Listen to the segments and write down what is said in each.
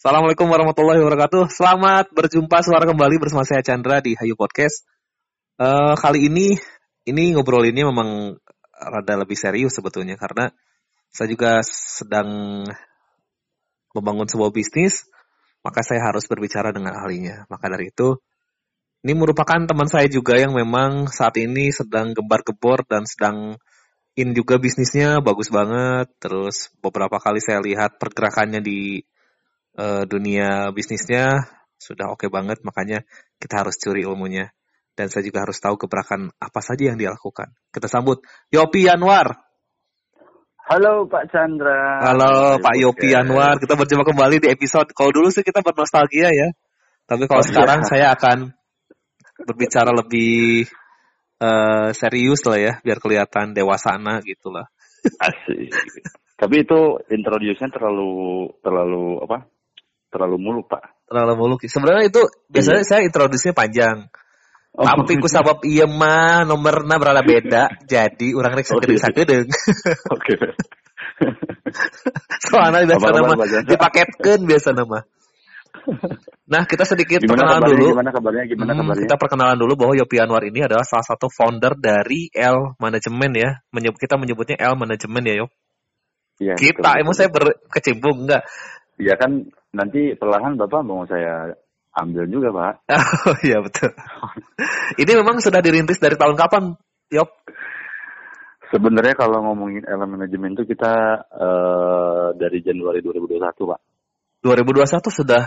Assalamualaikum warahmatullahi wabarakatuh. Selamat berjumpa suara kembali bersama saya Chandra di Hayu Podcast. Uh, kali ini ini ngobrolinnya memang rada lebih serius sebetulnya karena saya juga sedang membangun sebuah bisnis, maka saya harus berbicara dengan ahlinya. Maka dari itu, ini merupakan teman saya juga yang memang saat ini sedang gembar-gebor dan sedang in juga bisnisnya bagus banget. Terus beberapa kali saya lihat pergerakannya di uh, dunia bisnisnya sudah oke okay banget, makanya kita harus curi ilmunya. Dan saya juga harus tahu gebrakan apa saja yang dia lakukan. Kita sambut Yopi Yanwar. Halo Pak Chandra. Halo Pak Yopi Yanwar. Kita berjumpa kembali di episode. Kalau dulu sih kita bernostalgia ya. Tapi kalau oh, sekarang iya. saya akan berbicara lebih uh, serius lah ya, biar kelihatan dewasana gitu lah. Asik. Tapi itu introduce-nya terlalu terlalu apa? Terlalu muluk pak terlalu muluk sebenarnya itu biasanya iya. saya introduksinya panjang Oh, Tapi ku sabab iya mah nomornya berada beda, jadi orang rek sakit sakit deng. Oke. Soalnya biasa nama dipaketkan biasa nama. Nah, kita sedikit gimana perkenalan dulu. Gimana kabarnya? Gimana hmm, kabarnya? Kita perkenalan dulu bahwa Yopi Anwar ini adalah salah satu founder dari L Management ya. Menyebut kita menyebutnya L Management ya, Yop. Ya, kita, betul, emang saya berkecimpung enggak? Iya kan nanti perlahan Bapak mau saya ambil juga Pak. Oh iya betul. Ini memang sudah dirintis dari tahun kapan, Yop? Sebenarnya kalau ngomongin elemen manajemen itu kita uh, dari Januari 2021 Pak. 2021 sudah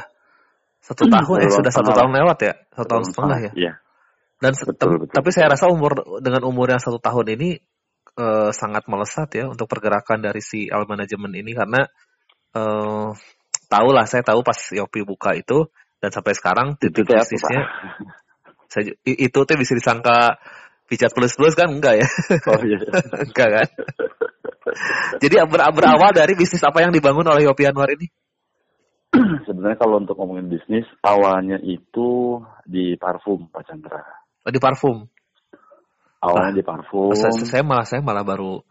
satu hmm, tahun, eh sudah satu tahun lewat ya, satu tahun setengah ya. Iya. Dan betul, betul. tapi saya rasa umur dengan umur yang satu tahun ini uh, sangat melesat ya untuk pergerakan dari si L manajemen ini karena uh, tahu lah saya tahu pas Yopi buka itu dan sampai sekarang titik bisnisnya saya, itu tuh bisa disangka pijat plus plus kan? Enggak ya? Oh iya. Enggak kan? Jadi ber berawal dari bisnis apa yang dibangun oleh Yopi Anwar ini? Sebenarnya kalau untuk ngomongin bisnis awalnya itu di parfum Pak Chandra. Oh, di parfum? Awalnya nah, di parfum. saya, saya malah saya malah baru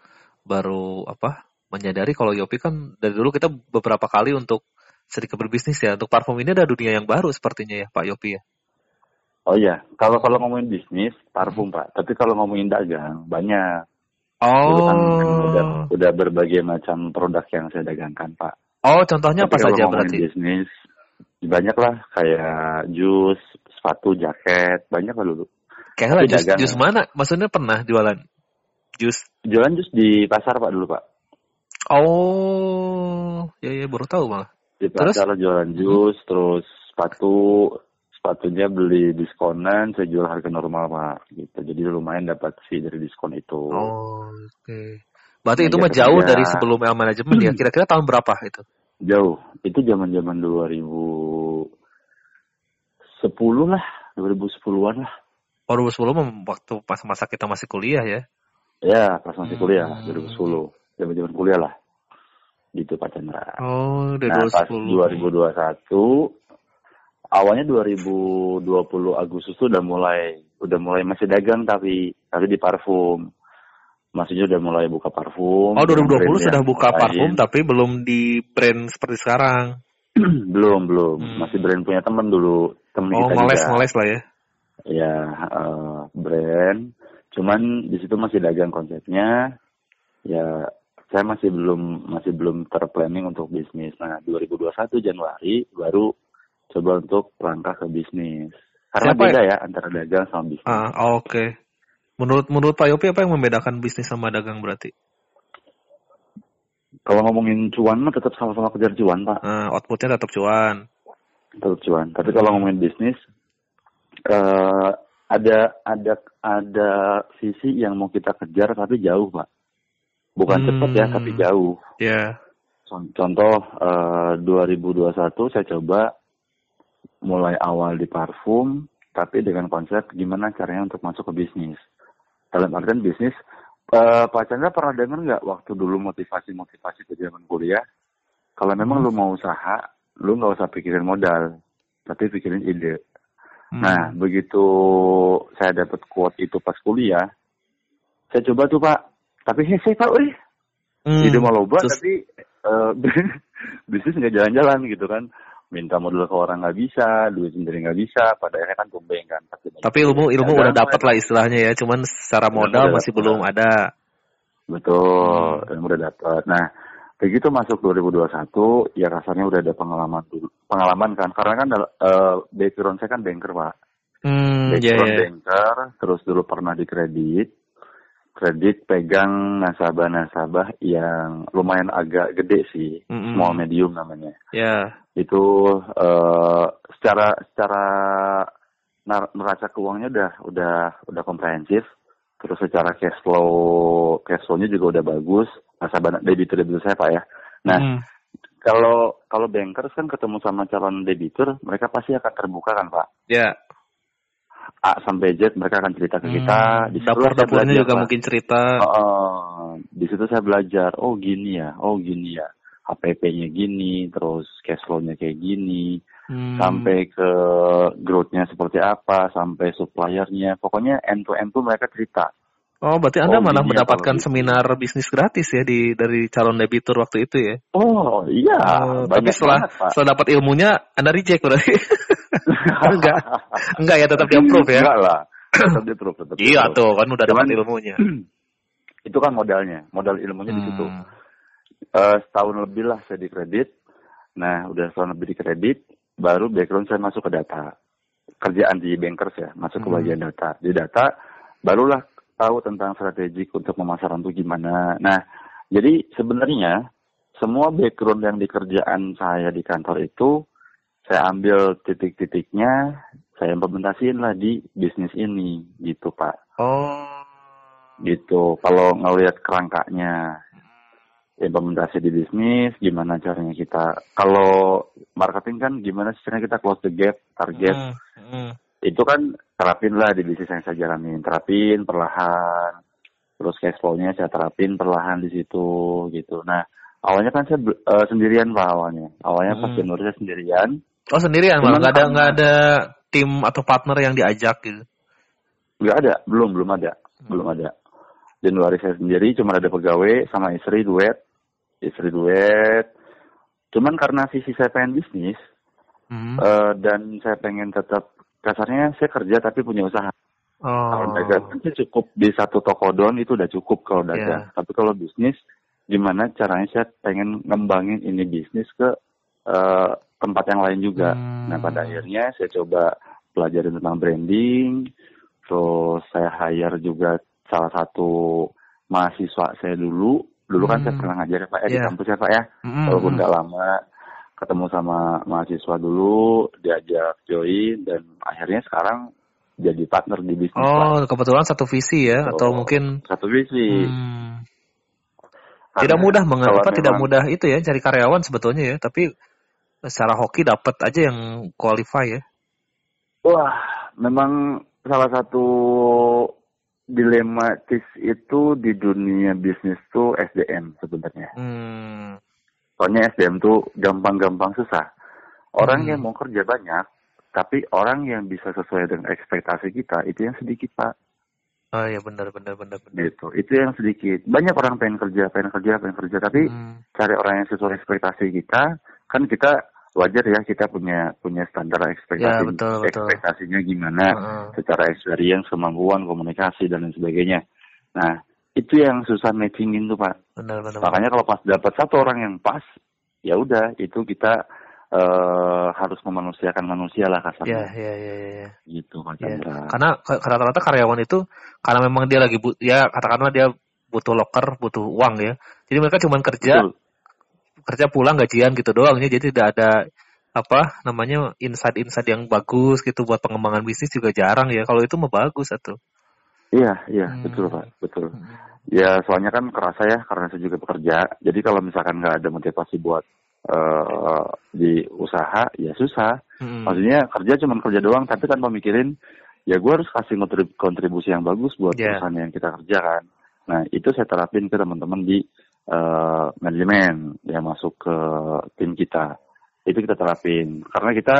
baru apa menyadari kalau Yopi kan dari dulu kita beberapa kali untuk sedikit berbisnis ya. Untuk parfum ini ada dunia yang baru sepertinya ya Pak Yopi ya. Oh iya, kalau kalau ngomongin bisnis parfum Pak, tapi kalau ngomongin dagang banyak. Oh. kan udah, udah berbagai macam produk yang saya dagangkan Pak. Oh, contohnya tapi apa saja berarti? Bisnis banyak lah kayak jus, sepatu, jaket, banyak lah dulu. Kayak lah jus, jus mana? Maksudnya pernah jualan jus? Jualan jus di pasar Pak dulu Pak. Oh, ya ya baru tahu malah di pasar jualan jus terus sepatu. Sepatunya beli diskonan saya jual harga normal pak. Gitu. Jadi lumayan dapat fee dari diskon itu. Oh oke. Okay. berarti nah, itu mah jauh kerja. dari sebelum El manajemen ya? Kira-kira tahun berapa itu? Jauh. Itu zaman zaman 2010 lah. 2010-an lah. oh 2010 waktu pas masa kita masih kuliah ya? Ya pas masih kuliah. Hmm. 2010 zaman zaman kuliah lah gitu Pak Chandra. Oh, dari nah, pas 2021 awalnya 2020 Agustus tuh udah mulai udah mulai masih dagang tapi tapi di parfum. Maksudnya udah mulai buka parfum. Oh, 2020 sudah buka lain. parfum tapi belum di brand seperti sekarang. belum, belum. Hmm. Masih brand punya temen dulu. Temen oh, juga. moles lah ya. Ya, uh, brand. Cuman di situ masih dagang konsepnya. Ya, saya masih belum masih belum terplanning untuk bisnis. Nah, 2021 Januari baru coba untuk langkah ke bisnis. Karena Siapa beda ya? ya antara dagang sama bisnis. Ah, oke. Okay. Menurut menurut Pak Yopi apa yang membedakan bisnis sama dagang berarti? Kalau ngomongin cuan mah tetap sama-sama kejar cuan, Pak. Ah, outputnya tetap cuan. Tetap cuan. Tapi kalau ngomongin bisnis uh, ada ada ada sisi yang mau kita kejar tapi jauh, Pak bukan hmm. cepat ya tapi jauh. Ya. Yeah. Contoh uh, eh, 2021 saya coba mulai awal di parfum tapi dengan konsep gimana caranya untuk masuk ke bisnis. Dalam artian bisnis, uh, Pak Chandra pernah dengar nggak waktu dulu motivasi-motivasi ke zaman kuliah? Kalau memang hmm. lu mau usaha, lu nggak usah pikirin modal, tapi pikirin ide. Hmm. Nah, begitu saya dapat quote itu pas kuliah, saya coba tuh Pak, tapi hese pak weh hmm. ide mau loba Terus... tapi uh, bisnis nggak jalan-jalan gitu kan minta modal ke orang nggak bisa, duit sendiri nggak bisa, pada akhirnya kan tumbeng kan. Pasti Tapi ilmu ilmu udah dapat lah istilahnya ya, cuman secara modal masih dapet. belum ada. Betul, ilmu udah dapat. Nah, begitu masuk 2021, ya rasanya udah ada pengalaman dulu, pengalaman kan, karena kan eh background saya kan banker pak, Hmm, background ya. banker, terus dulu pernah di kredit, kredit pegang nasabah-nasabah yang lumayan agak gede sih, Mm-mm. small medium namanya. Ya. Itu eh secara secara neraca keuangannya udah udah udah komprehensif, terus secara cash flow cash flow-nya juga udah bagus, nasabah debitur debitur saya pak ya. Nah Hmm. kalau kalau bankers kan ketemu sama calon debitur, mereka pasti akan terbuka kan pak. Ya. A sampai Z mereka akan cerita ke kita. Hmm, Di situ saya belajar, juga mungkin cerita. Heeh. di situ saya belajar. Oh gini ya, oh gini ya. HPP-nya gini, terus cash flow-nya kayak gini, Hmm. sampai ke growth-nya seperti apa, sampai supplier-nya. Pokoknya end to end tuh mereka cerita. Oh, berarti Anda Oh, malah ya mendapatkan kalau gitu. seminar bisnis gratis ya di dari calon debitur waktu itu ya. Oh iya, Oh, tapi setelah banget, Pak. setelah dapat ilmunya Anda reject berarti. enggak. Enggak ya tetap di approve ya. Enggak lah. Tetap di approve, tetap Iya tuh kan udah dapat ilmunya. Itu kan modalnya, modal ilmunya di situ. Hmm. Eh, setahun lebih lah saya di kredit. Nah, udah setahun lebih di kredit, baru background saya masuk ke data. Kerjaan di bankers ya, masuk ke Hmm. bagian data. Di data, barulah tahu tentang strategik untuk pemasaran itu gimana. Nah, jadi sebenarnya semua background yang di kerjaan saya di kantor itu, saya ambil titik-titiknya, saya implementasiin lah di bisnis ini, gitu Pak Oh. gitu. Kalau ngelihat kerangkanya implementasi di bisnis, gimana caranya kita. Kalau marketing kan gimana caranya kita close the gap, target. Hmm, hmm. Itu kan terapin lah di bisnis yang saya jalanin, terapin perlahan. Terus cash flow-nya saya terapin perlahan di situ gitu. Nah, awalnya kan saya eh, sendirian Pak awalnya. Awalnya pas Hmm. Januari saya sendirian. Oh sendirian malah nggak ada nggak ada tim atau partner yang diajak gitu. Nggak ada, belum, belum ada. Belum ada. Januari saya sendiri, cuma ada pegawai sama istri duet. Istri duet. Cuman karena visi saya pengen bisnis, Hmm. eh, dan saya pengen tetap, kasarnya saya kerja tapi punya usaha. Kalau Oh. dagang sih cukup di satu toko doang itu udah cukup kalau dagang. Iya. Tapi kalau bisnis, gimana caranya saya pengen ngembangin ini bisnis ke eh, tempat yang lain juga. Hmm. Nah pada akhirnya saya coba pelajarin tentang branding, terus saya hire juga salah satu mahasiswa saya dulu. Dulu kan saya Hmm. pernah ngajar ya Pak ya di Iya. kampus ya Pak ya, Hmm, walaupun nggak lama. Ketemu sama mahasiswa dulu, diajak join, dan akhirnya sekarang jadi partner di bisnis. Oh kebetulan satu visi ya atau Oh, mungkin satu visi. hmm, Karena tidak mudah menge- kalau apa tidak mudah itu ya cari karyawan sebetulnya ya tapi secara hoki dapat aja yang qualify ya. Wah, memang salah satu dilematis itu di dunia bisnis tuh SDM sebenarnya. Hmm. Soalnya SDM tuh gampang-gampang susah. Orang Hmm. yang mau kerja banyak, tapi orang yang bisa sesuai dengan ekspektasi kita itu yang sedikit pak. Oh ya benar benar benar benar. Gitu, itu yang sedikit. Banyak orang pengen kerja, pengen kerja, pengen kerja, tapi Hmm. cari orang yang sesuai ekspektasi kita, kan kita wajar ya kita punya punya standar ekspektasi Ya, betul, betul. ekspektasinya gimana Heeh. secara experience, kemampuan, komunikasi dan lain sebagainya. Nah, itu yang susah matchingin tuh Pak. Benar benar. Makanya kalau pas dapat satu orang yang pas, ya udah itu kita eh, harus memanusiakan manusia lah Ya kasarnya. ya ya ya. ya. Gitu Pak Ya, karena rata-rata karyawan itu karena memang dia lagi but ya katakanlah dia butuh loker, butuh uang ya. Jadi mereka cuma kerja Betul. Kerja pulang gajian gitu doang ya. Jadi tidak ada apa namanya insight-insight yang bagus gitu buat pengembangan bisnis juga jarang ya. Kalau itu mah bagus atau. Iya, iya, Hmm. betul Pak, betul. Ya soalnya kan kerasa ya karena saya juga bekerja. Jadi kalau misalkan nggak ada motivasi buat eh di usaha, ya susah. Hmm. Maksudnya kerja cuma kerja doang, tapi tanpa mikirin ya gue harus kasih kontrib- kontribusi yang bagus buat Yeah. perusahaan yang kita kerjakan. Nah itu saya terapin ke teman-teman di eh, manajemen yang masuk ke tim kita. Itu kita terapin karena kita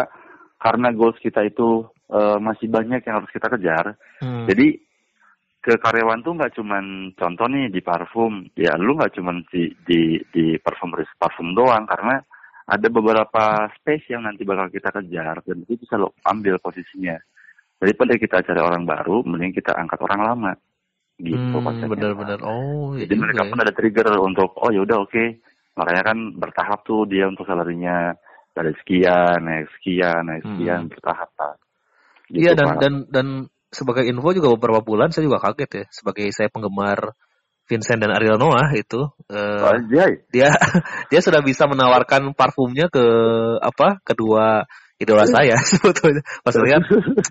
karena goals kita itu eh, masih banyak yang harus kita kejar. Hmm. Jadi ke karyawan tuh nggak cuman contoh nih di parfum, ya lu nggak cuman di di di parfum parfum doang karena ada beberapa space yang nanti bakal kita kejar dan itu bisa lo ambil posisinya. Daripada kita cari orang baru, mending kita angkat orang lama. Gitu Hmm, konsepnya. benar-benar. Oh, iya Jadi mereka pun ya. ada trigger untuk oh ya udah oke. Makanya kan bertahap tuh dia untuk salarinya dari sekian, naik sekian, naik sekian Hmm. bertahap Pak. Gitu, Iya dan dan dan sebagai info juga beberapa bulan saya juga kaget ya sebagai saya penggemar Vincent dan Ariel Noah itu Anjay. dia dia sudah bisa menawarkan parfumnya ke apa kedua idola saya sebetulnya pas lihat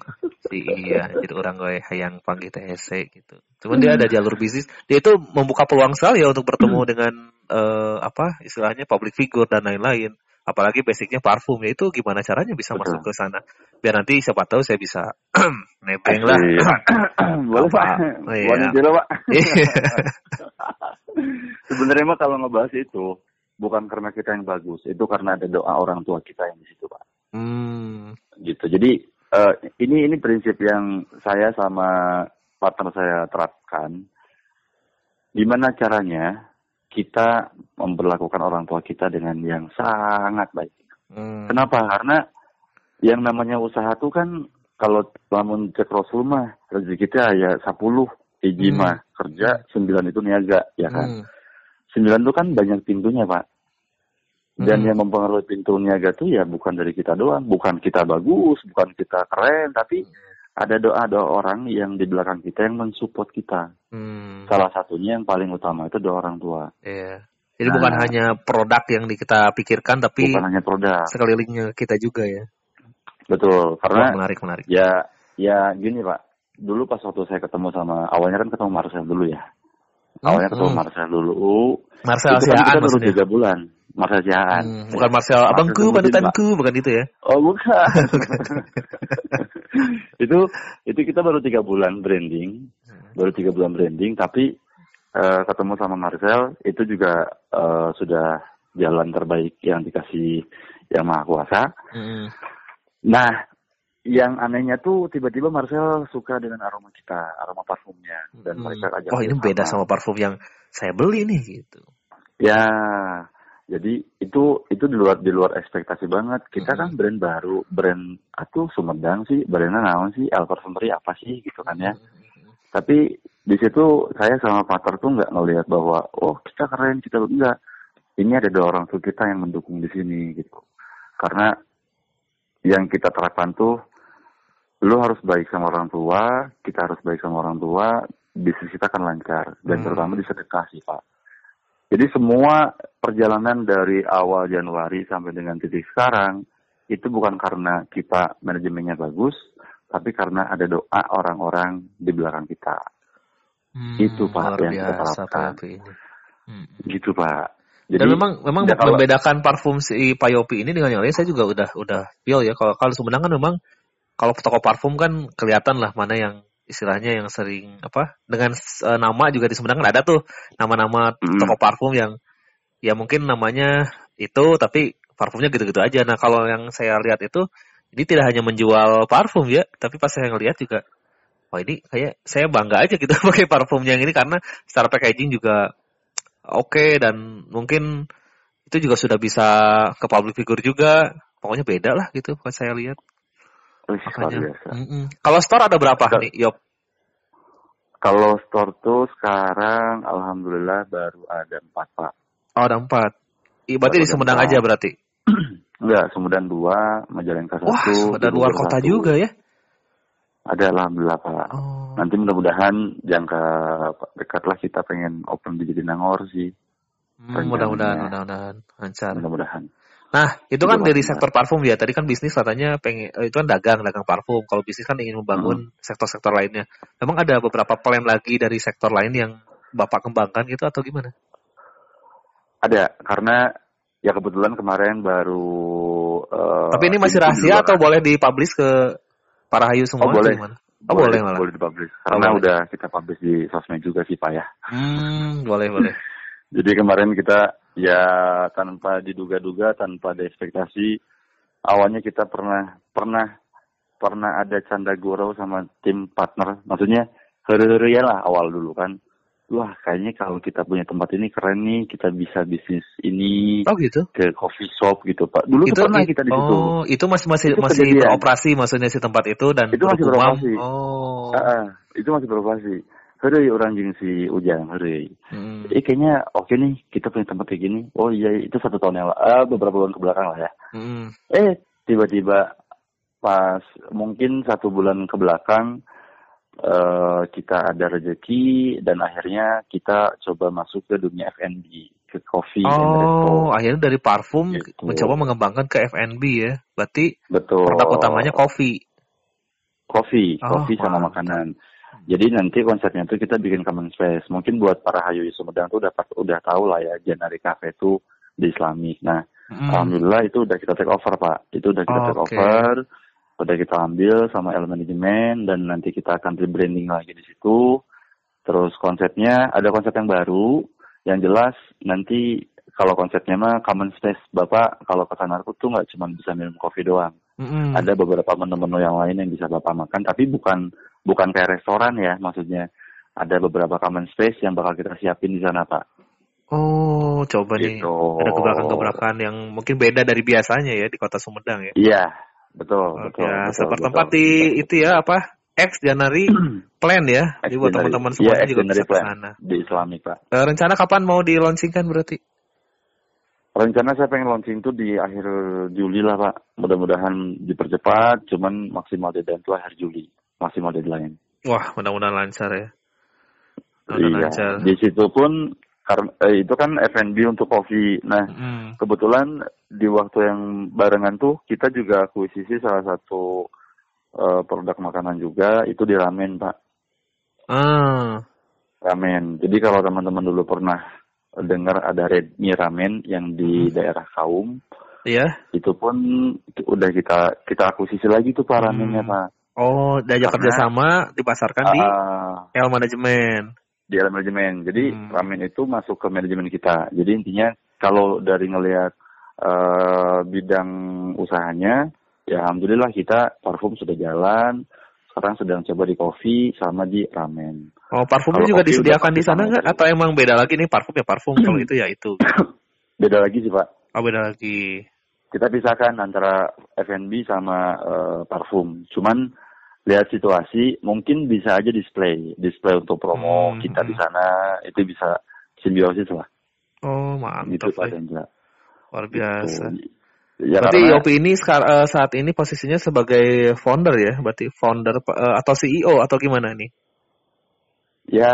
iya jadi orang gue yang panggil TSC gitu cuman dia ada jalur bisnis dia itu membuka peluang sekali ya untuk bertemu dengan eh, apa istilahnya public figure dan lain-lain apalagi basicnya parfum ya itu gimana caranya bisa Betul. masuk ke sana biar nanti siapa tahu saya bisa nebeng lah Asik. Boleh? Pak. Iya. Boleh dulu Pak. Iya. Sebenarnya mah kalau ngebahas itu bukan karena kita yang bagus, itu karena ada doa orang tua kita yang di situ Pak. Hmm Gitu. Jadi eh, ini ini prinsip yang saya sama partner saya terapkan. Gimana caranya kita memperlakukan orang tua kita dengan yang sangat baik. Hmm. Kenapa? Karena yang namanya usaha tuh kan kalau lamun cek Rasul mah rezeki kita ya 10 hiji Hmm. mah kerja, 9 itu niaga, ya kan. Hmm. 9 tuh kan banyak pintunya, Pak. Dan Hmm. yang mempengaruhi pintu niaga tuh ya bukan dari kita doang, bukan kita bagus, bukan kita keren, tapi ada doa-doa orang yang di belakang kita yang mensupport kita. Hmm. Salah satunya yang paling utama itu doa orang tua. Iya. Jadi Nah. bukan hanya produk yang kita pikirkan, tapi Bukan hanya produk. sekelilingnya kita juga ya. Betul, karena menarik menarik. Ya, ya gini Pak. Dulu pas waktu saya ketemu sama, awalnya kan ketemu Marcel dulu ya. Awalnya Hmm, ketemu hmm. Marcel dulu. Marcel itu kan kita baru tiga bulan. Marcel Siaan. Hmm, bukan Marcel abangku, Marcel panutanku, bukan itu ya. Oh bukan. itu itu kita baru tiga bulan branding, Hmm. baru tiga bulan branding. Tapi eh, ketemu sama Marcel itu juga eh, sudah jalan terbaik yang dikasih yang maha kuasa. Hmm. Nah, yang anehnya tuh tiba-tiba Marcel suka dengan aroma kita, aroma parfumnya, dan Hmm. mereka ajak Wah ini beda sama parfum yang saya beli nih gitu. Ya, jadi itu itu di luar di luar ekspektasi banget. Kita kan Mhm. brand baru, brand atuh Sumedang sih, brandnya naon sih, El Parfumery apa sih gitu kan ya. Tapi di situ saya sama partner tuh nggak ngelihat bahwa oh kita keren kita enggak. Ini ada dua orang tua kita yang mendukung di sini gitu. Karena yang kita terapkan tuh lu harus baik sama orang tua, kita harus baik sama orang tua, bisnis kita akan lancar dan Hmm. terutama di sedekah sih Pak. Jadi semua perjalanan dari awal Januari sampai dengan titik sekarang itu bukan karena kita manajemennya bagus, tapi karena ada doa orang-orang di belakang kita. Hmm, Itu, Pak, luar yang kita biasa. Pak Yopi ini. Hmm. Gitu Pak. Dan memang memang ya kalau- membedakan parfum si Payopi ini dengan yang lain saya juga udah udah feel ya kalau kalau Sumedang kan memang kalau toko parfum kan kelihatan lah mana yang istilahnya yang sering apa dengan eh, nama juga di Sumedang kan ada tuh nama-nama Mm. toko parfum yang ya mungkin namanya itu tapi parfumnya gitu-gitu aja. Nah kalau yang saya lihat itu ini tidak hanya menjual parfum ya, tapi pas saya ngelihat juga wah ini kayak saya bangga aja gitu pakai parfum yang ini karena secara packaging juga oke dan mungkin itu juga sudah bisa ke public figure juga. Pokoknya beda lah gitu pas saya lihat. Wih, luar biasa. Mm-mm. Kalau store ada berapa nih, Yop? Kalau store tuh sekarang alhamdulillah baru ada empat Pak. Oh, ada empat. Ih, berarti Baru di Sumedang aja berarti. Enggak, Sumedang dua, Majalengka satu. Wah, ada luar kota satu. juga ya. Ada alhamdulillah Pak. Oh. Nanti mudah-mudahan jangka dekat lah kita pengen open di Jatinangor sih. Hmm, mudah-mudahan, mudah-mudahan lancar. Mudah-mudahan. Nah, itu kan dari sektor parfum ya. Tadi kan bisnis katanya pengen eh, itu kan dagang, dagang parfum. Kalau bisnis kan ingin membangun sektor-sektor lainnya. Memang ada beberapa plan lagi dari sektor lain yang Bapak kembangkan gitu atau gimana? Ada, karena ya kebetulan kemarin baru... eh, Tapi ini masih rahasia atau boleh dipublish ke para hayu semua Oh, boleh. gimana? Oh, boleh malah. Boleh dipublish. Karena boleh. udah kita publish di sosmed juga sih Pak ya. Hmm, boleh, boleh. Jadi kemarin kita ya tanpa diduga-duga, tanpa ada ekspektasi, awalnya kita pernah pernah pernah ada canda gurau sama tim partner. Maksudnya hari-hari lah awal dulu kan. wah kayaknya kalau kita punya tempat ini keren nih, kita bisa bisnis ini Oh gitu. ke coffee shop gitu Pak. Dulu itu pernah kita di situ. Oh, itu masih masih Itu masih kejadian. beroperasi maksudnya si tempat itu dan Itu masih beroperasi. Oh. Ah, ah, itu masih beroperasi. Hore orang jeung si Ujang, hore. Hmm. Eh kayaknya oke nih, kita punya tempat kayak gini. Oh iya, itu satu tahun yang lalu, ah, beberapa bulan ke belakang lah ya. Hmm. Eh, tiba-tiba pas mungkin satu bulan ke belakang eh kita ada rezeki dan akhirnya kita coba masuk ke dunia F&B, ke coffee. Oh, akhirnya dari parfum Gitu. mencoba mengembangkan ke F&B ya. Berarti Betul. produk utamanya kopi. Coffee, Oh, coffee sama makanan. Jadi nanti konsepnya tuh kita bikin common space. Mungkin buat para Hayu Sumedang tuh udah udah tahu lah ya Janari Cafe itu di Islamik. Nah, Hmm. alhamdulillah itu udah kita take over Pak. Itu udah kita Oh, take oke. over, udah kita ambil sama elemen manajemen dan nanti kita akan rebranding lagi di situ. Terus konsepnya ada konsep yang baru. Yang jelas nanti kalau konsepnya mah common space Bapak kalau ke sana tuh nggak cuma bisa minum kopi doang Mm-mm. ada beberapa menu-menu yang lain yang bisa bapak makan tapi bukan bukan kayak restoran ya maksudnya ada beberapa common space yang bakal kita siapin di sana pak Oh, coba nih. gitu Ada gebrakan-gebrakan yang mungkin beda dari biasanya ya di kota Sumedang ya. iya betul Oke, betul, ya, betul, sepertempat betul. di itu ya apa? X January Plan ya. Jadi buat teman-teman Iya, semuanya juga Extraordinary bisa ke Plan. sana. di Islamik pak Eh, rencana kapan mau di launchingkan berarti? rencana saya pengen launching tuh di akhir Juli lah pak mudah-mudahan dipercepat cuman maksimal deadline akhir Juli maksimal deadline Wah, mudah-mudahan lancar ya. Mudah-mudahan iya lancar. di situ pun karena eh, itu kan F&B untuk kopi nah Hmm. kebetulan di waktu yang barengan tuh kita juga akuisisi salah satu eh, produk makanan juga itu di ramen pak Ah, ramen jadi kalau teman-teman dulu pernah dengar ada Red Mie Ramen yang di daerah Kaum iya. itu pun udah kita kita akuisisi lagi tuh pak Hmm. ramennya pak Oh, diajak Karena- kerjasama dipasarkan di Ah, L Manajemen. di dalam manajemen jadi Hmm. ramen itu masuk ke manajemen kita jadi intinya kalau dari ngelihat eh, bidang usahanya ya alhamdulillah kita parfum sudah jalan sekarang sedang coba di kopi sama di ramen Oh, parfumnya Kalau juga disediakan di sana nggak? sama Atau emang beda lagi nih parfum ya parfum? Kalau itu ya itu. beda lagi sih pak Oh, beda lagi. kita pisahkan antara F&B sama eh, parfum cuman lihat situasi mungkin bisa aja display display untuk promo Hmm, kita di sana itu bisa simbiosis lah Oh, gitu mantap. pak ya. Dendra Luar Gitu. biasa. ya berarti karena Yopi ini eh, saat ini posisinya sebagai founder ya? Berarti founder eh, atau CEO atau gimana nih? ya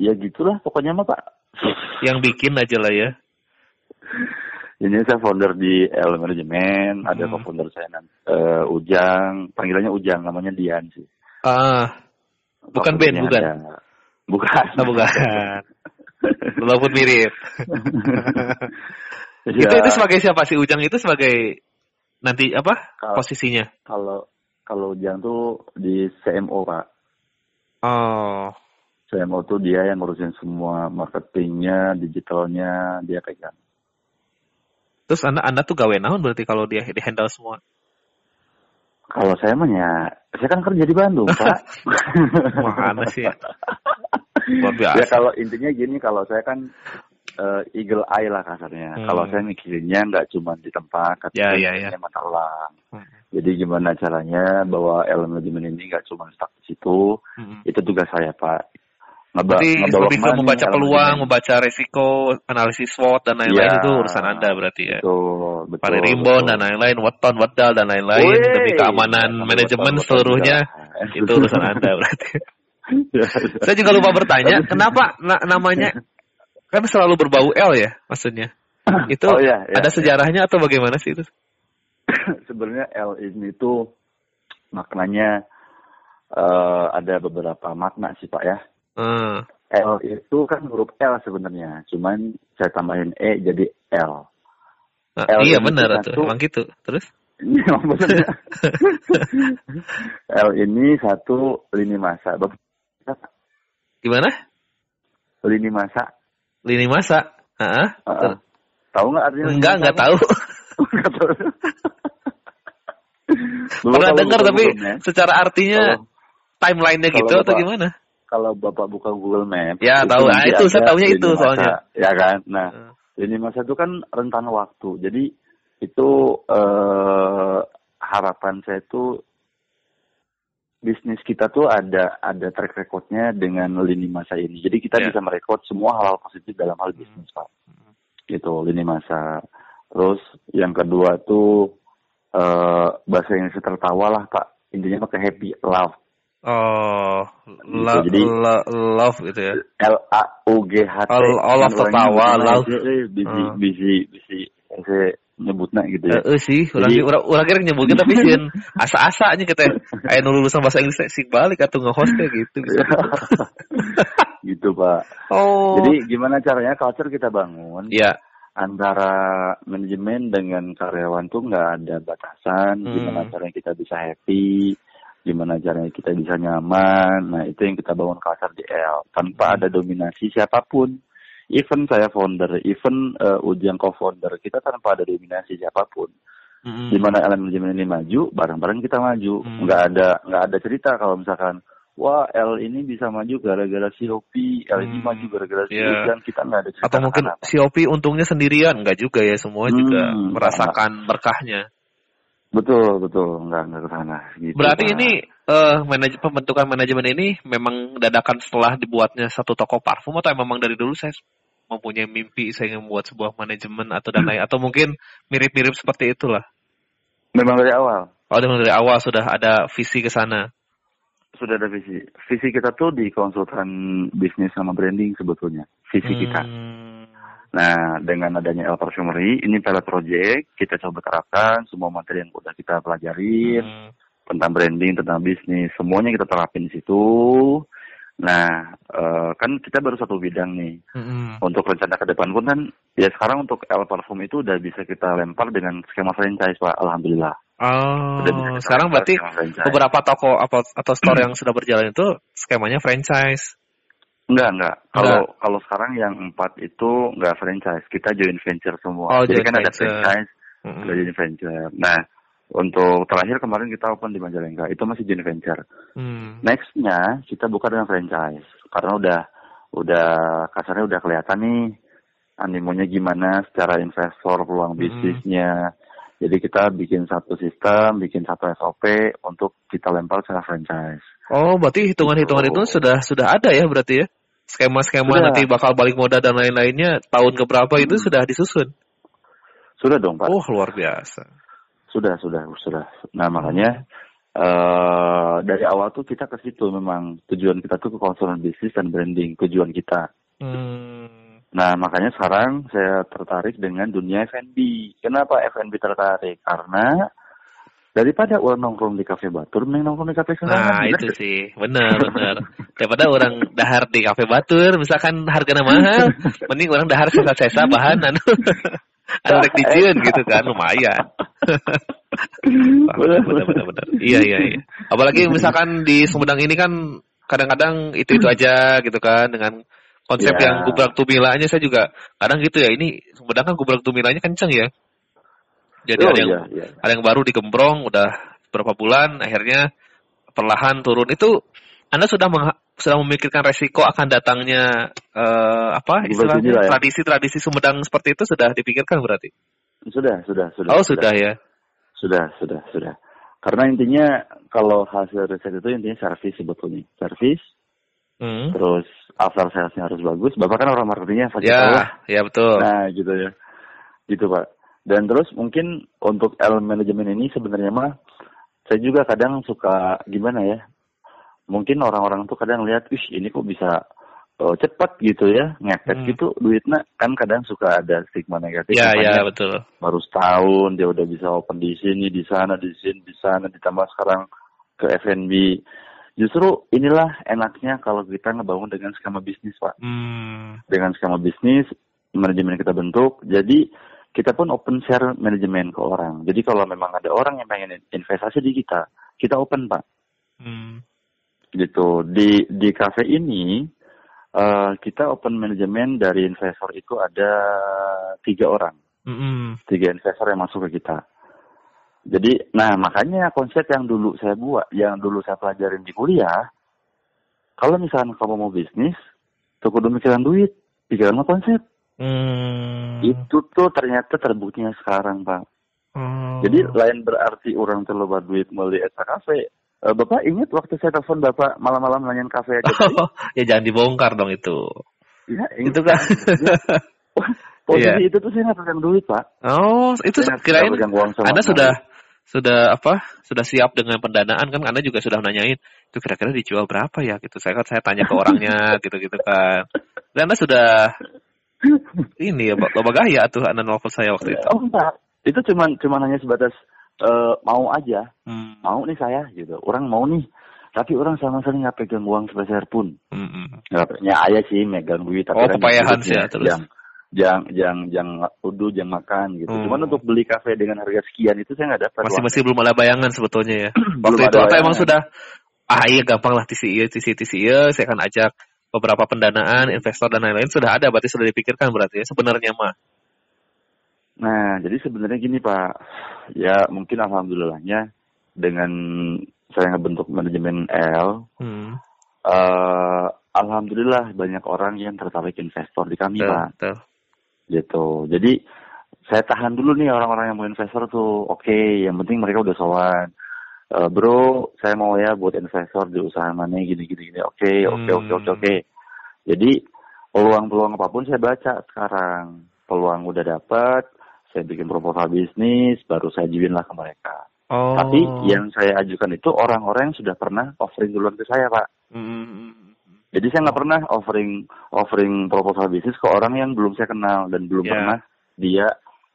ya gitulah pokoknya mah pak Yang bikin aja lah ya. ini saya founder di L Management ada Hmm. co-founder saya eh, Ujang panggilannya Ujang namanya Dian sih Ah, bukan Co-foundernya bukan. ada- bukan Oh, bukan. Walaupun mirip. Ya, Itu itu sebagai siapa sih Ujang itu sebagai nanti apa Kalau- posisinya? kalau kalau Ujang tuh di CMO pak Oh, CMO tuh dia yang ngurusin semua marketingnya digitalnya dia pegang terus anda anda tuh gawe naon berarti kalau dia di handle semua? kalau saya mah ya saya kan kerja di Bandung pak Mana sih? Luar ya biasa. kalau intinya gini kalau saya kan eh, eagle eye lah kasarnya Hmm. kalau saya mikirinnya nggak cuma di tempat tapi Ya, saya ya, mikirinnya mata uang Hmm. jadi gimana caranya bahwa elemen manajemen ini nggak cuma stuck di situ Mm-mm. itu tugas saya pak Ngeba- Berarti lebih ke membaca peluang, manajemen? membaca resiko, analisis SWOT dan lain-lain Ya, itu urusan anda berarti ya. betul betul Pada rimbon dan lain-lain, weton, wedal dan lain-lain demi keamanan jangan manajemen lupa seluruhnya juga. itu urusan anda berarti. Ya, Saya juga lupa bertanya, kenapa na- namanya kan selalu berbau L ya maksudnya? Itu Oh, iya, iya, ada iya. sejarahnya atau bagaimana sih itu? sebenarnya L ini tuh maknanya eh, ada beberapa makna sih pak ya Hmm. L itu kan huruf L sebenarnya cuman saya tambahin E jadi L Nah, L iya benar satu- tuh, emang gitu. Terus? ini emang bener ya. L ini satu lini masa Gimana? lini masa Lini masa? Heeh. Heeh. tahu nggak artinya Enggak, enggak tahu. Nggak tahu. Belum Pernah dengar tapi belum, ya. secara artinya timelinenya gitu atau gimana? Kalau bapak buka Google Map, Ya, tahu. Ah, nanti itu, saya lini itu masa, soalnya. Ya kan. Nah, Heeh. lini masa itu kan rentan waktu. Jadi itu eh, harapan saya tuh bisnis kita tuh ada ada track recordnya dengan lini masa ini. Jadi kita Ya. bisa merekod semua hal-hal positif dalam hal bisnis, Pak. Gitu, lini masa. Terus yang kedua tuh eh bahasa Indonesia tertawa lah, Pak. Intinya pakai happy love. Oh, Gitu, lo- jadi- lo- love gitu ya. L A U G H T. All- all of tertawa, love. eh, bisi Hmm. bisi bisi saya nyebutnya gitu ya. Eh, eh, sih, orang Jadi- orang orang kira nyebutnya tapi sih asa-asa aja kita. Kayak nu lulusan bahasa Inggris sih balik atau nge-hostnya gitu. bisa. gitu Pak. Oh. Jadi gimana caranya culture kita bangun ya. antara manajemen dengan karyawan tuh nggak ada batasan. Hmm. Gimana caranya kita bisa happy, gimana caranya kita bisa nyaman. Nah itu yang kita bangun culture di L tanpa Hmm. ada dominasi siapa pun. Even saya founder, even uh, Ujang co-founder, kita tanpa ada dominasi siapa pun. Mm-mm. di mana elemen ini maju, bareng-bareng kita maju. Hmm. Nggak ada nggak ada cerita kalau misalkan wah L ini bisa maju gara-gara COP, L ini Hmm. maju gara-gara si Iya. Ujang, kita nggak ada cerita. Atau mungkin apa. COP untungnya sendirian, enggak juga ya semua Hmm, juga enggak, merasakan berkahnya. Betul betul nggak nggak ke sana. Gitu, Berarti Pak. ini eh manaj- pembentukan manajemen ini memang dadakan setelah dibuatnya satu toko parfum atau memang dari dulu saya mempunyai mimpi saya ingin membuat sebuah manajemen atau dan lain atau mungkin mirip-mirip seperti itulah. memang dari awal Oh, memang dari awal sudah ada visi ke sana. sudah ada visi. Visi kita tuh di konsultan bisnis sama branding sebetulnya. Visi kita. Nah, dengan adanya El Perfumery, ini pilot project, kita coba terapkan semua materi yang udah kita pelajarin. Hmm. tentang branding, tentang bisnis, semuanya kita terapin di situ. Nah, eh, kan kita baru satu bidang nih. Hmm. Untuk rencana ke depan pun kan, ya sekarang untuk L Parfum itu udah bisa kita lempar dengan skema franchise, Pak. Alhamdulillah. Oh, sekarang berarti beberapa toko apa atau store yang sudah berjalan itu skemanya franchise. Enggak, enggak. Kalau kalau sekarang yang empat itu enggak franchise, kita joint venture semua. Oh, Jadi kan ada franchise, Mm-mm. ada joint venture. Nah, untuk terakhir kemarin kita open di Majalengka, itu masih joint venture. Hmm. Nextnya kita buka dengan franchise karena udah udah kasarnya udah kelihatan nih animonya gimana secara investor peluang Mm-mm. bisnisnya. Jadi kita bikin satu sistem, bikin satu SOP untuk kita lempar secara franchise. Oh, berarti hitungan-hitungan itu Gitu. sudah sudah ada ya berarti ya? Skema-skema Sudah. nanti bakal balik modal dan lain-lainnya tahun keberapa itu Hmm. sudah disusun. Sudah dong Pak. Oh, luar biasa. Sudah, sudah, sudah. Nah makanya eh dari awal tuh kita ke situ memang tujuan kita tuh ke konsumen bisnis dan branding tujuan kita. Hmm. Nah, makanya sekarang saya tertarik dengan dunia F&B. Kenapa F&B tertarik? Karena daripada orang nongkrong di kafe Batur, mending nongkrong di kafe Nah, Senangan. bener itu sih. Benar, benar. Daripada orang dahar di kafe batur, misalkan harganya mahal, mending orang dahar sesa-sesa bahan anu. Anu rek dijieun gitu kan, lumayan. benar, benar, benar. Iya, iya, iya. Apalagi misalkan di Sumedang ini kan kadang-kadang itu-itu aja gitu kan dengan konsep Ya. yang gubrak tumilanya saya juga kadang gitu ya ini Sumedang kan gubrak tumilanya kenceng ya. Jadi Oh, ada yang iya, iya. ada yang baru digembrong udah berapa bulan akhirnya perlahan turun itu anda sudah mengha- sudah memikirkan resiko akan datangnya eh, apa istilahnya ya? tradisi-tradisi Sumedang seperti itu sudah dipikirkan berarti Sudah, sudah, sudah. oh sudah ya Sudah, sudah, sudah. Karena intinya kalau hasil riset itu intinya service sebetulnya. Service, Hmm. terus after salesnya harus bagus. Bapak kan orang marketingnya pasti tahu lah. ya ya betul Nah, gitu ya. Gitu, Pak. Dan terus mungkin untuk L manajemen ini sebenarnya mah saya juga kadang suka gimana ya? Mungkin orang-orang tuh kadang lihat, "Wih, ini kok bisa eh, cepat gitu ya, ngepet Hmm. gitu duitnya." Kan kadang suka ada stigma negatif. ya Makanya ya betul baru setahun dia udah bisa open di sini, di sana, di sini, di sana, ditambah sekarang ke F&B. Justru inilah enaknya kalau kita ngebangun dengan skema bisnis, Pak hmm. dengan skema bisnis manajemen kita bentuk jadi kita pun open share manajemen ke orang jadi kalau memang ada orang yang pengen investasi di kita kita open pak Hmm. gitu di di cafe ini eh, kita open manajemen dari investor itu ada tiga orang Mm-mm. tiga investor yang masuk ke kita jadi nah makanya konsep yang dulu saya buat yang dulu saya pelajarin di kuliah kalau misalkan kamu mau bisnis, tuh kudu mikiran duit, pikiran mah konsep. Hmm. Itu tuh ternyata terbuktinya sekarang, Pak. Oh. Jadi lain berarti orang terlalu duit melalui Eta Cafe. Eh, Bapak ingat waktu saya telepon Bapak malam-malam nanyain kafe aja ya jangan dibongkar dong itu. Ya, Itu kan. Posisi Iya. itu tuh saya nggak pegang duit, Pak. Oh, itu Saya kirain Anda sudah sudah apa? Sudah siap dengan pendanaan kan? Anda juga sudah nanyain itu kira-kira dijual berapa ya gitu. Saya kan saya tanya ke orangnya gitu-gitu kan. Dan Anda sudah ini ya, Bapak Gaya tuh Anda nelfon saya waktu itu. Oh enggak, itu cuman cuman hanya sebatas eh, mau aja, Hmm. mau nih saya gitu. Orang mau nih, tapi orang sama sekali nggak pegang uang sepeser pun. Hmm, hmm. Ya ayah sih megang duit, tapi Oh, kan kepayahan sih ya, terus. Yang yang yang yang udah yang makan gitu. Hmm. Cuman untuk beli kafe dengan harga sekian itu saya nggak dapat. Masih masih belum ada bayangan sebetulnya ya. Waktu itu atau emang sudah ah iya gampang lah TCI iya, TCI TCI iya, saya akan ajak beberapa pendanaan, investor dan lain-lain sudah ada berarti sudah dipikirkan berarti ya sebenarnya mah. Nah, jadi sebenarnya gini Pak, ya mungkin alhamdulillahnya dengan saya ngebentuk manajemen L, Hmm. eh alhamdulillah banyak orang yang tertarik investor di kami Pak, betul. Gitu. Jadi saya tahan dulu nih orang-orang yang mau investor tuh, oke, yang penting mereka udah sowan. Eh, bro, saya mau ya buat investor di usaha mana gini gini gini. Oke, oke, oke, oke, Hmm. oke. Jadi peluang-peluang apa pun saya baca sekarang. Peluang udah dapat, saya bikin proposal bisnis, baru saya ajuin lah ke mereka. Oh. Tapi yang saya ajukan itu orang-orang yang sudah pernah offering duluan ke saya, Pak. Hmm. Jadi saya nggak pernah offering offering proposal bisnis ke orang yang belum saya kenal dan belum Ya. pernah dia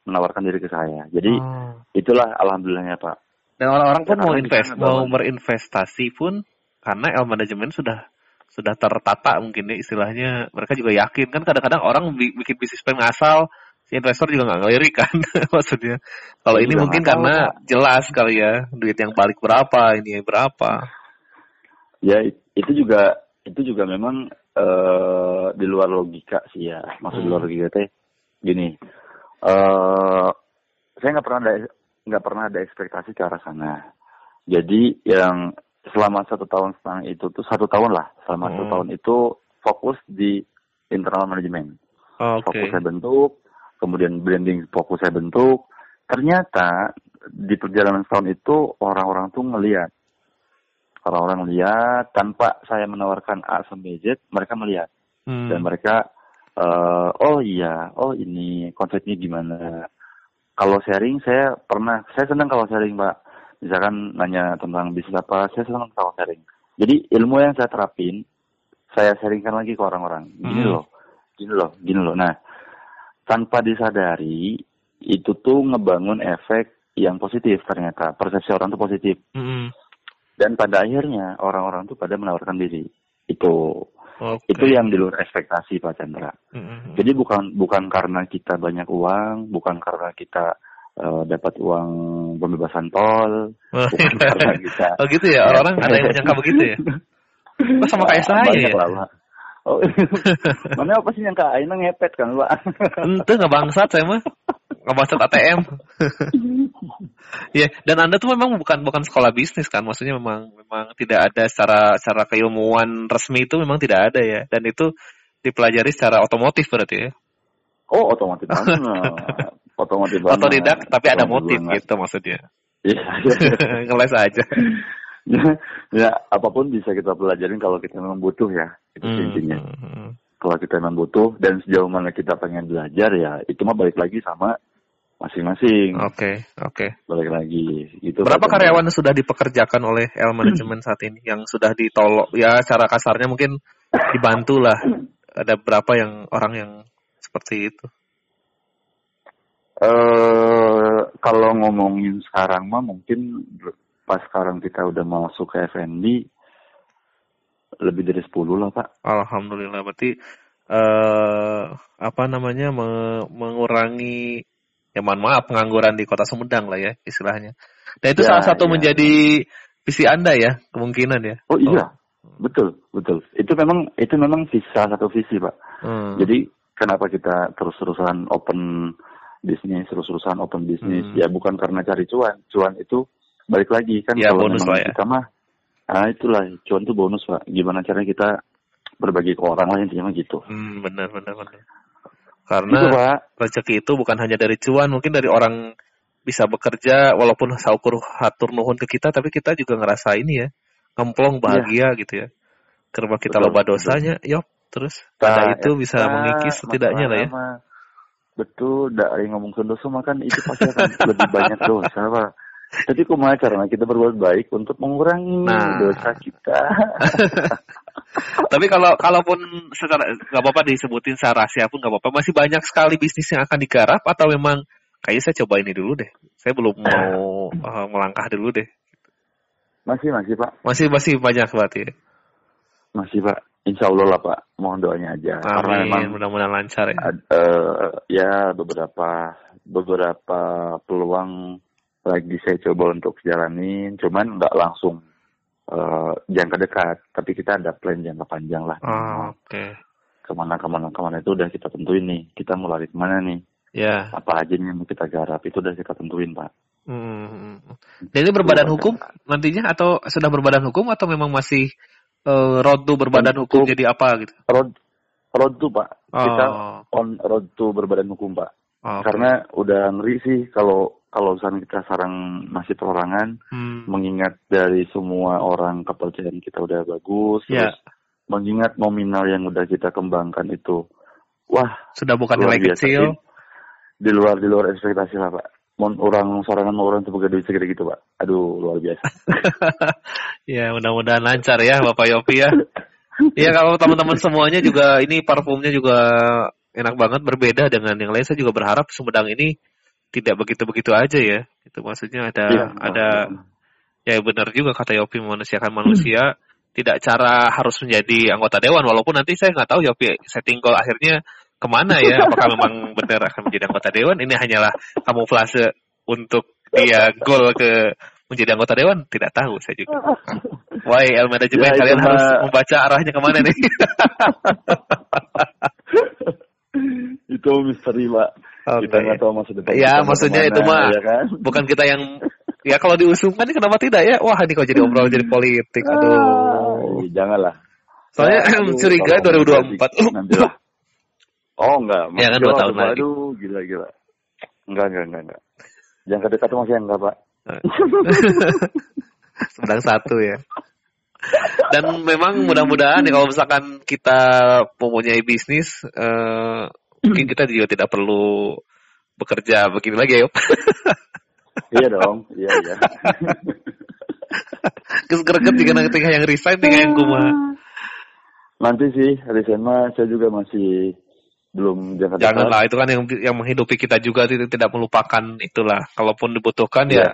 menawarkan diri ke saya. Jadi Oh. itulah alhamdulillahnya, Pak. Dan orang-orang pun Karena mau invest, mau berinvestasi pun karena L manajemen sudah sudah tertata mungkin ya istilahnya mereka juga yakin kan kadang-kadang orang bi- bikin bisnis plan ngasal si investor juga nggak ngelirik kan maksudnya kalau ini juga mungkin nggak tahu, karena jelas kali ya duit yang balik berapa ini yang berapa Ya it- itu juga itu juga memang eh di luar logika sih ya. Maksud di luar Hmm. logika teh gini. eh saya nggak pernah ada nggak pernah ada ekspektasi ke arah sana. Jadi yang selama satu tahun setengah itu tuh satu tahun lah selama satu Hmm. tahun itu fokus di internal manajemen. oke Fokus saya bentuk, kemudian branding fokus saya bentuk. Ternyata di perjalanan setahun itu orang-orang tuh ngelihat orang-orang lihat tanpa saya menawarkan A sampai Z, mereka melihat Hmm. dan mereka eh, oh iya, oh ini konsepnya gimana. Kalau sharing saya pernah, saya senang kalau sharing pak. Misalkan nanya tentang bisnis apa, saya senang kalau sharing. Jadi ilmu yang saya terapin, saya sharingkan lagi ke orang-orang. Gini Hmm. loh, gini loh, gini loh. Nah, tanpa disadari itu tuh ngebangun efek yang positif ternyata. Persepsi orang tuh positif. Hmm. Dan pada akhirnya orang-orang tuh pada menawarkan diri. Itu Oke. itu yang di luar ekspektasi Pak Chandra. Hmm. Jadi bukan bukan karena kita banyak uang, bukan karena kita eh, dapat uang pembebasan tol, bukan karena kita oh gitu ya orang-orang ada yang menyangka begitu ya Oh, sama kayak saya Banyak ya? lah. Oh, mana apa sih yang kak Aina ngepet kan Pak? Ente nggak bangsat saya mah bangsat ATM. Iya, dan anda tuh memang bukan bukan sekolah bisnis kan, maksudnya memang memang tidak ada secara secara keilmuan resmi itu memang tidak ada ya, dan itu dipelajari secara otomotif berarti ya, Oh otomotif banget. Otomotif banget. otodidak tapi ada motif banget. gitu maksudnya, Iya, iya. ngeles aja. ya, ya, apa pun bisa kita pelajarin kalau kita memang butuh ya. Itu Hmm, intinya. hmm, hmm. Kalau kita memang butuh dan sejauh mana kita pengen belajar ya itu mah balik lagi sama masing-masing. Oke, oke. Balik lagi. Gitu, Berapa karyawan yang sudah dipekerjakan oleh L Management saat ini yang sudah ditolok ya secara kasarnya mungkin dibantu lah. Ada berapa yang orang yang seperti itu? Eh kalau ngomongin sekarang mah mungkin pas sekarang kita udah masuk ke FNB lebih dari 10 lah Pak. Alhamdulillah berarti eh apa namanya me- mengurangi ya mohon maaf pengangguran di Kota Sumedang lah ya istilahnya. Dan itu Ya, salah satu ya. menjadi visi Anda ya kemungkinan ya. Oh iya, betul, betul. Itu memang itu memang salah satu visi Pak. Hmm. Jadi kenapa kita terus-terusan open bisnis, terus-terusan open bisnis? Hmm. Ya bukan karena cari cuan. Cuan itu balik lagi kan Ya, kalau bonus memang lah ya. kita mah Nah itulah cuan tuh bonus pak. Gimana caranya kita berbagi ke orang lain intinya gitu. Hmm, benar benar benar. Karena pak. rezeki itu bukan hanya dari cuan, mungkin dari orang bisa bekerja walaupun saukur hatur nuhun ke kita, tapi kita juga ngerasa ini ya, ngemplong bahagia gitu ya. Karena kita Betul, loba betul. dosanya, yop, terus Nah, ada itu bisa eta mengikis setidaknya lah ya. Betul, dari ngomong dosa mah kan itu pasti akan lebih banyak dosa pak. Tapi kumaha caranya kita berbuat baik untuk mengurangi Nah. dosa kita. Tapi kalau kalaupun secara nggak apa-apa disebutin secara rahasia pun nggak apa-apa, masih banyak sekali bisnis yang akan digarap atau memang kayaknya saya coba ini dulu deh. Saya belum mau eh, melangkah dulu deh. masih masih pak, Masih masih banyak berarti. ya. masih pak. Insya Allah lah pak, mohon doanya aja. Karena memang Amin, mudah-mudahan lancar ya. ad- eh, ya beberapa beberapa peluang lagi saya coba untuk jalanin, cuman nggak langsung eh, jangka dekat, tapi kita ada plan jangka panjang lah. Oh, Oke. Ke mana ke mana ke mana itu udah kita tentuin nih, kita mau lari ke mana nih, Ya. apa aja nih yang mau kita garap itu udah kita tentuin pak. Hmm. Dan ini berbadan hukum nantinya atau sudah berbadan hukum atau memang masih eh, road to berbadan hukum Untuk- jadi apa gitu? Road road to pak, kita Oh, on road to berbadan hukum pak. oh, oke. Karena udah ngeri sih kalau kalau misalnya kita sarang masih perorangan, Hmm. mengingat dari semua orang kepercayaan kita udah bagus, Ya. terus mengingat nominal yang udah kita kembangkan itu, wah Sudah bukan nilai biasa kecil. di luar di luar ekspektasi lah pak. Mon orang sorangan mau orang tuh duit segede gitu pak. Aduh luar biasa. ya, mudah-mudahan lancar ya Bapak Yopi ya. Iya kalau teman-teman semuanya juga ini parfumnya juga enak banget berbeda dengan yang lain. Saya juga berharap Sumedang ini tidak begitu-begitu aja ya. Itu maksudnya ada Iya, ada ya benar juga kata Yopi memanusiakan manusia. Tidak cara harus menjadi anggota dewan walaupun nanti saya nggak tahu Yopi setting goal akhirnya ke mana ya? Apakah memang benar akan menjadi anggota dewan? Ini hanyalah kamuflase untuk dia goal ke menjadi anggota dewan? Tidak tahu saya juga. Why El Manajemen Ya, kalian mah- harus membaca arahnya ke mana nih itu misteri pak. Oke. Kita nggak tahu masa depan. Ya, maksudnya ke mana, itu mah ya kan? bukan kita yang ya kalau diusungkan ini kenapa tidak ya wah ini kok jadi obrolan jadi politik Ah, aduh janganlah. soalnya Aduh, curiga kalau 2024 nanti lah. Oh enggak, Ya kan, dua tahun lagi. Aduh, gila gila. Enggak enggak enggak enggak. Jangka dekat tuh masih enggak pak. sedang satu ya. Dan memang mudah-mudahan ya kalau misalkan kita mempunyai bisnis, eh, mungkin kita juga tidak perlu bekerja begini lagi ya. Yop. iya dong, iya iya. Terus greget jika nanti yang resign tinggal yang kumaha. Nanti sih, resign mah saya juga masih belum dekat. Janganlah itu kan yang yang menghidupi kita juga tidak, tidak melupakan itulah. Kalaupun dibutuhkan Iya. ya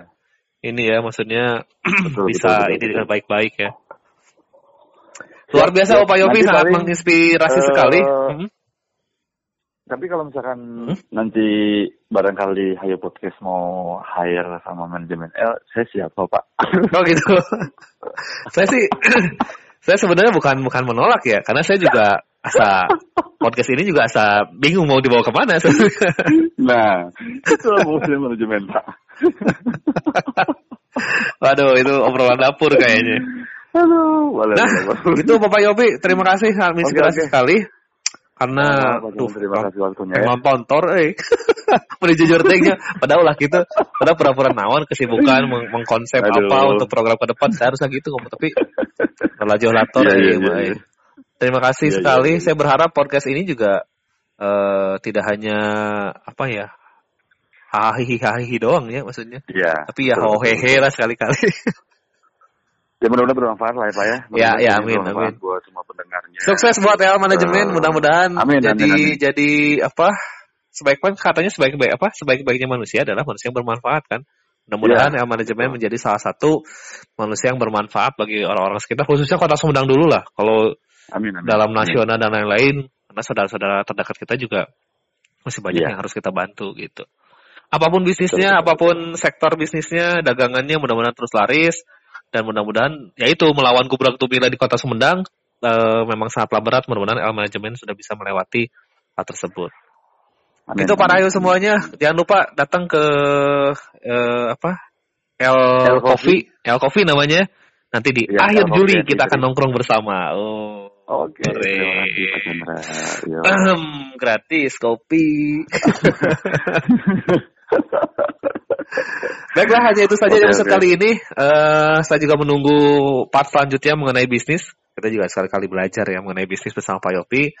ini ya maksudnya Betul, bisa betul, betul, ini dengan baik-baik ya. Luar biasa Ya, Bapak Yopi sangat paling, menginspirasi eh, sekali. Hmm. Tapi kalau misalkan Hmm? nanti barangkali Hayo Podcast mau hire sama manajemen L, saya siap kok Pak. Oh gitu. saya sih saya sebenarnya bukan bukan menolak ya, karena saya juga asa podcast ini juga asa bingung mau dibawa ke mana nah, itu maksudnya manajemen Pak. Waduh, itu obrolan dapur kayaknya. Aduh, boleh, Nah, boleh, itu Bapak Yopi, terima kasih sangat Oke, oke. sekali. Karena Oh, duh, terima kasih waktunya ya. emang pontor eh. Jujur tehnya. Padahal lah gitu. Padahal pura-pura nawan kesibukan meng mengkonsep Aduh. apa untuk program ke depan. Saya harusnya gitu ngomong tapi terlalu lator Mbak, iya, eh. Terima kasih iya, sekali. iya. Saya berharap podcast ini juga eh, tidak hanya apa ya hahihi hahihi doang ya maksudnya. Iya. Tapi ya hohehe lah sekali-kali. Ya mudah-mudahan bermanfaat lah ya Pak ya. Ya, ya, amin, amin. Buat semua pendengarnya. Sukses buat El manajemen. Eh, Mudah-mudahan amin, jadi amin, amin. jadi apa? Sebaik-baik katanya sebaik-baik apa? Sebaik-baiknya manusia adalah manusia yang bermanfaat kan. Mudah-mudahan El manajemen menjadi salah satu manusia yang bermanfaat bagi orang-orang sekitar khususnya Kota Sumedang dulu lah. Kalau Amin, amin. dalam Amin. nasional dan lain-lain karena saudara-saudara terdekat kita juga masih banyak Iya. yang harus kita bantu gitu. Apa pun bisnisnya, Betul, betul, apa pun sektor bisnisnya, dagangannya mudah-mudahan terus laris dan mudah-mudahan ya itu melawan kubrak tumila di Kota Sumedang eh, memang sangatlah berat. Mudah-mudahan El manajemen sudah bisa melewati hal tersebut. Amin, itu para ayo semuanya jangan lupa datang ke eh, apa El, El Coffee, El Coffee namanya Nanti di Ya, akhir Juli kita akan nongkrong bersama. Oh. Oke, Keren. terima kasih Pak Chandra. Yo. Ahem, gratis kopi. Baiklah, hanya itu saja episode oke. kali ini. Eh, saya juga menunggu part selanjutnya mengenai bisnis. Kita juga sekali-kali belajar ya mengenai bisnis bersama Pak Yopi.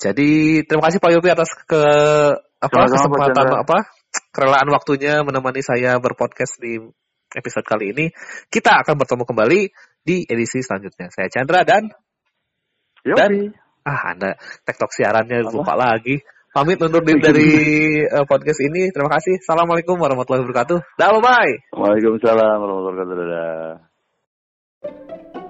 Jadi terima kasih Pak Yopi atas ke apa Sama-sama, kesempatan Chandra. apa kerelaan waktunya menemani saya berpodcast di episode kali ini. Kita akan bertemu kembali di edisi selanjutnya. Saya Chandra dan Yopi. Dan- ah Anda tektok siarannya Apa? lupa lagi. Pamit undur diri dari eh, podcast ini. Terima kasih. Assalamualaikum warahmatullahi wabarakatuh. Dah bye. Waalaikumsalam warahmatullahi wabarakatuh. Dadah.